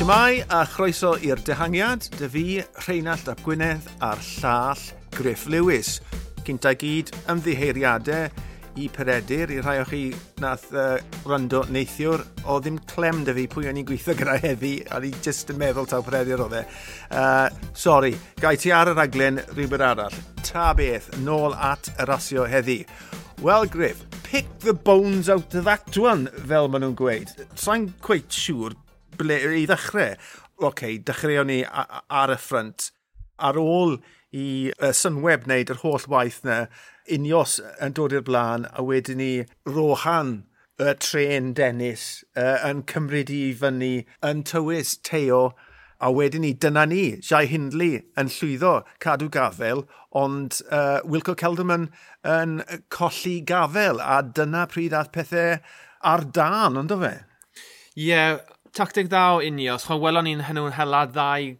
Shemai a chroeso i'r dehangiad, dy fi, Rheinald Ap Gwynedd a'r llall Griff Lewis. Cynta gyd, ymddiheiriadau i peredur, i rhai o chi nath uh, rando neithiwr, o ddim clem dy fi pwy o'n i'n gweithio gyda heddi, a ni jyst yn meddwl taw peredur o dde. Uh, sorry, gai ti ar y raglen rhywbeth arall. Ta beth, nôl at y rasio heddi. Wel, Griff, pick the bones out of that one, fel maen nhw'n gweud. Sa'n cweith siŵr ble, i ddechrau, oce, okay, dechreuon ni ar y ffrant ar ôl i uh, Sunweb wneud yr holl waith na, unios yn dod i'r blaen, a wedyn ni rohan y tren Dennis uh, yn cymryd i fyny yn tywys teo, a wedyn ni, dyna ni, Jai Hindley yn llwyddo cadw gafel, ond uh, Wilco Kelderman yn colli gafel, a dyna pryd ath pethau ar dan, ond o fe? Ie, yeah, tactic dda o unios, chwan welon ni'n hynny'n hela ddau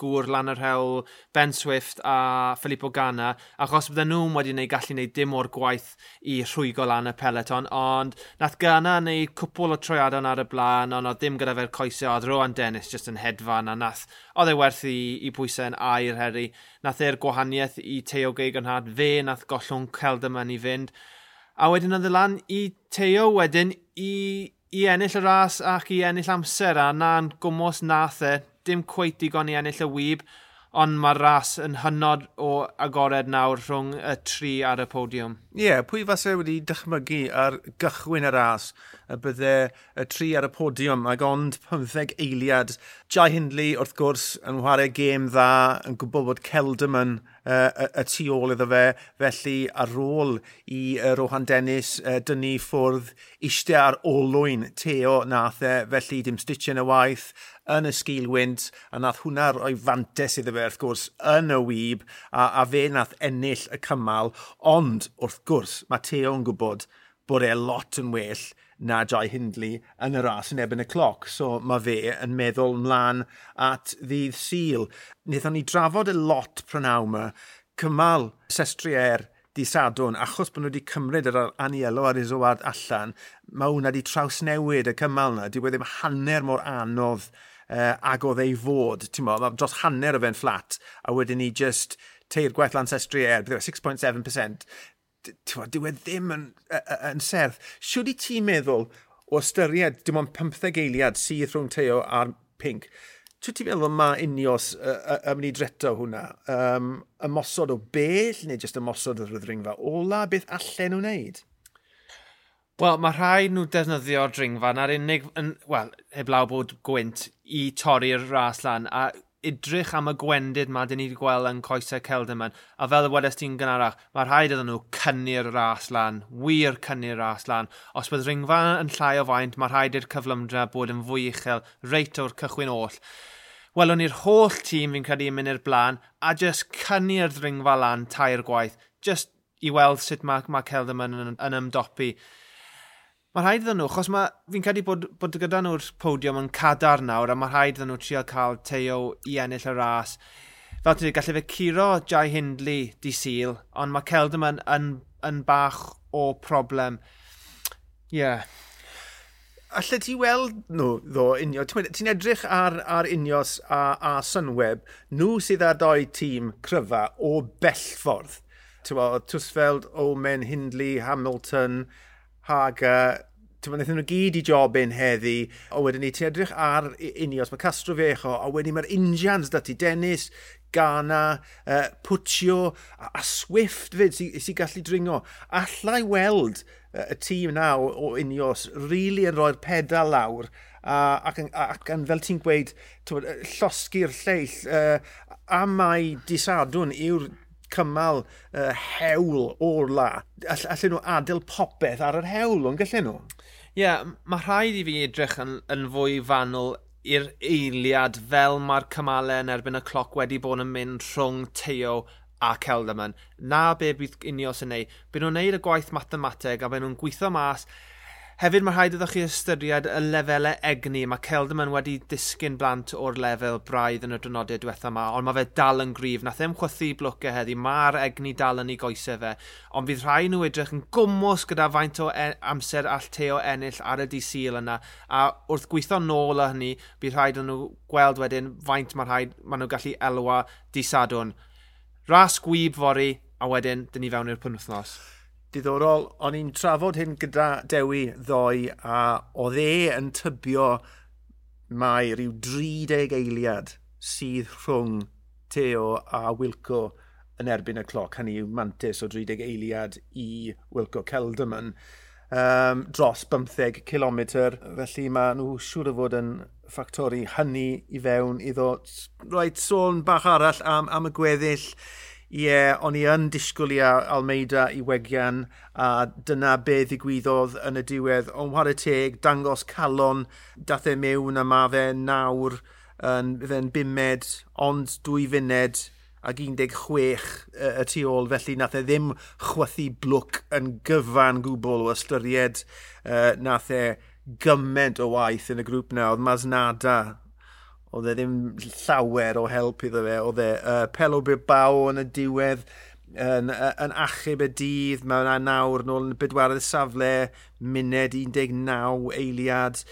gŵr lan yr hel, Ben Swift a Filippo Ganna, achos bydden nhw wedi gwneud gallu gwneud dim o'r gwaith i rhwygo lan y peleton, ond nath Ganna wneud cwpl o troiadon ar y blaen, ond oedd dim gyda fe'r coesau, oedd Rowan Dennis just yn hedfan, a nath, oedd e werth i, i pwysau'n air heri, nath e'r gwahaniaeth i Teo Geigonhad, had, fe nath gollwng Celdam yn i fynd, a wedyn oedd y lan i Teo wedyn i i ennill y ras ac i ennill amser a na'n gwmwys nath e, dim cweit digon i ennill y wyb ond mae'r ras yn hynod o agored nawr rhwng y tri ar y podiwm. Ie, yeah, pwy fase wedi dychmygu ar gychwyn y ras y bydde y tri ar y podiwm ac ond 15 eiliad. Jai Hindley wrth gwrs yn chwarae gêm dda yn gwybod bod Celderman uh, y, y tu ôl iddo fe, felly ar ôl i uh, Rohan Dennis uh, dynnu ffwrdd eistedd ar olwyn Teo nath e, felly dim stitch yn y waith yn y sgil wynt, a nath hwnna roi fantes iddo fe wrth gwrs yn y wyb, a, a fe nath ennill y cymal, ond wrth gwrs mae Teo'n gwybod bod e lot yn well na Jai Hindley yn y ras yn ebyn y cloc. So mae fe yn meddwl mlaen at ddydd syl. Nethon ni drafod y lot prynaw yma, cymal sestrier di sadwn, achos bod nhw wedi cymryd yr anielo a'r isoad allan, mae hwnna wedi trawsnewid y cymal yna. Dwi wedi hanner mor anodd uh, ag oedd ei fod, ti'n mo, dros hanner o fe'n fflat, a wedyn ni just teir gwaith ancestry er, 6.7%, dyw e ddim yn, yn serth. Siwyd i ti'n meddwl o ystyried dim ond 15 eiliad sydd rhwng Teo a'r Pink, Swy ti'n meddwl mae unios yn mynd i dreto hwnna? Um, ymosod o bell neu jyst ymosod o'r ryddringfa? Ola, beth allan nhw'n wneud? Wel, mae rhai nhw defnyddio dringfa na'r unig, wel, heblaw bod gwynt i torri'r ras lan a edrych am y gwendid mae dyn ni wedi gweld yn coesau celd yma. A fel y wedes ti'n gynharach, mae rhaid iddyn nhw cynnu'r ras lan, wir cynnu'r ras lan. Os bydd ringfa yn llai o faint, mae rhaid i'r cyflymdra bod yn fwy uchel, reit o'r cychwyn oll. Welwn ni'r holl tîm fi'n credu yn mynd i'r blaen, a just cynnu'r ddringfa lan tair gwaith, just i weld sut mae, mae Celdam yn, yn, yn ymdopi. Mae rhaid iddyn nhw, achos fi'n credu bod, bod gyda nhw'r podiwm yn cadar nawr, a mae rhaid iddyn nhw trio cael teo i ennill y ras. Fel ti'n gallu fe curo Jai Hindley di syl, ond mae Celdam yn, yn, yn bach o problem. Ie. Yeah. Alla ti weld nhw, ddo, unio. Ti'n edrych ar, ar unios a, a Sunweb, nhw sydd â doi tîm cryfa o bellffordd. Ti'n gweld, Omen, Hindley, Hamilton, Haga, ti'n meddwl, nhw gyd i jobyn heddi, a wedyn ni, ti'n edrych ar unios, mae Castro Fecho, a wedyn mae'r Indians dati, Dennis, Ghana, uh, Puccio a, a Swift fyd sy'n sy gallu dringo. Allai weld uh, y tîm naw o unios, really yn rhoi'r pedal lawr, a, ac, ac, ac yn, fel ti'n gweud, llosgi'r lleill, uh, a mae disadwn yw'r cymal uh, hewl o'r la. All, allan nhw adael popeth ar yr hewl o'n gallen nhw? Ie, yeah, mae rhaid i fi edrych yn, yn fwy fanwl i'r eiliad fel mae'r cymalau yn erbyn y cloc wedi bod yn mynd rhwng teo a Celdaman. Na be bydd unios yn neud. Byd nhw'n neud y gwaith mathemateg a byd nhw'n gweithio mas Hefyd mae rhaid iddo chi ystyried y lefelau egni. Mae Celdamon wedi disgyn blant o'r lefel braidd yn y drynodau diwethaf yma, ond mae fe dal yn grif. Nath e'n chwythu blwcau heddi, mae'r egni dal yn ei goesau fe. Ond fydd rhai nhw edrych yn gwmwys gyda faint o en amser all teo ennill ar y disil yna. A wrth gweithio nôl â hynny, bydd rhaid nhw gweld wedyn faint mae rhaid maen nhw gallu elwa disadwn. Ras gwyb fori, a wedyn, dyn ni fewn i'r pwnwthnos diddorol. O'n i'n trafod hyn gyda Dewi ddoe a oedd e yn tybio mai rhyw 30 eiliad sydd rhwng Teo a Wilco yn erbyn y cloc. Hynny yw mantis o 30 eiliad i Wilco Celderman um, dros 15 km. Felly mae nhw siŵr o fod yn ffactori hynny i fewn iddo. Roed sôn bach arall am, am y gweddill Ie, yeah, o'n i yn disgwyl i Almeida i wegian a dyna be ddigwyddodd yn y diwedd. Ond ware teg, dangos calon, dath e mewn a ma fe nawr yn fe'n bimed, ond dwy funed ac 16 y tu ôl, felly nath e ddim chwythu blwc yn gyfan gwbl o ystyried. Uh, nath e gymaint o waith yn y grŵp na, oedd Masnada oedd e ddim llawer o help iddo fe, oedd e uh, Pelo Bilbao yn y diwedd, yn, yn achub y dydd, mae yna nawr nôl yn bedwaredd safle, muned 19 eiliad,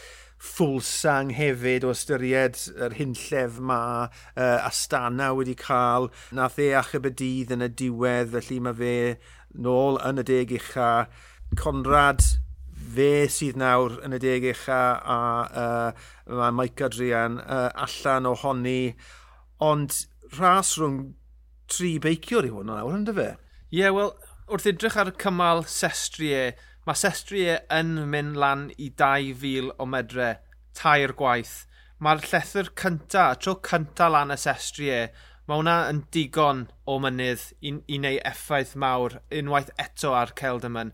ffwlsang hefyd o ystyried yr hunllef ma uh, Astana wedi cael. Nath e achub y dydd yn y diwedd, felly mae fe nôl yn y deg ucha. Conrad fe sydd nawr yn y deg eich a, uh, mae Mike Adrian uh, allan ohoni, ond ras rhwng tri beiciwr i hwn nawr, ynddo fe? Ie, yeah, wel, wrth edrych ar y cymal sestrie, mae sestrie yn mynd lan i 2,000 o medre, tair gwaith. Mae'r llethyr cynta, tro cynta lan y sestrie, mae hwnna yn digon o mynydd i, i wneud effaith mawr unwaith eto ar Celdamon.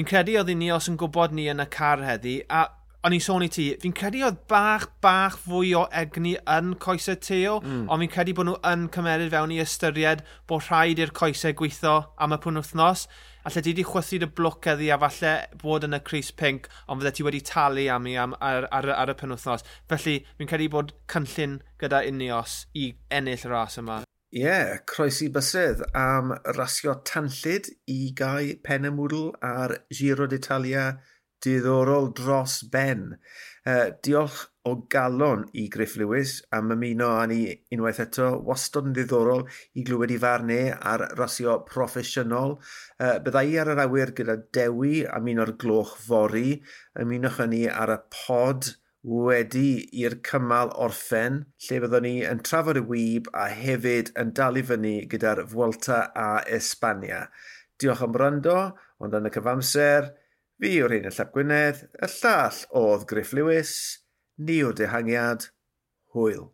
Fi'n credu oedd ni os yn gwybod ni yn y car heddi, a o'n i'n sôn i ti, fi'n credu oedd bach, bach fwy o egni yn coesau teo, mm. ond fi'n credu bod nhw yn cymeryd fewn i ystyried bod rhaid i'r coesau gweithio am y pwn wythnos. A lle ti wedi chwythu'r blwc eddi a falle bod yn y Cris Pink, ond fydde ti wedi talu am i am, ar, ar, ar y penwthnos. Felly, fi'n credu bod cynllun gyda Unios i ennill y ras yma. Ie, yeah, croesi bysedd am rasio tanllyd i gau mwdl ar Giro d'Italia diddorol dros ben. Uh, diolch o galon i Griff Lewis am ymuno â ni unwaith eto. Wastod yn ddiddorol i glywed i farnau ar rasio proffesiynol. Uh, bydda i ar yr awyr gyda Dewi am un o'r gloch fori. Ymunwch â ni ar y pod wedi i'r cymal orffen, lle byddwn ni yn trafod y wyb a hefyd yn dal i fyny gyda'r Vuelta a Espania. Diolch am rando, ond yn y cyfamser, fi o'r hyn y Llap Gwynedd, y llall oedd Griff Lewis, ni o dehangiad, hwyl.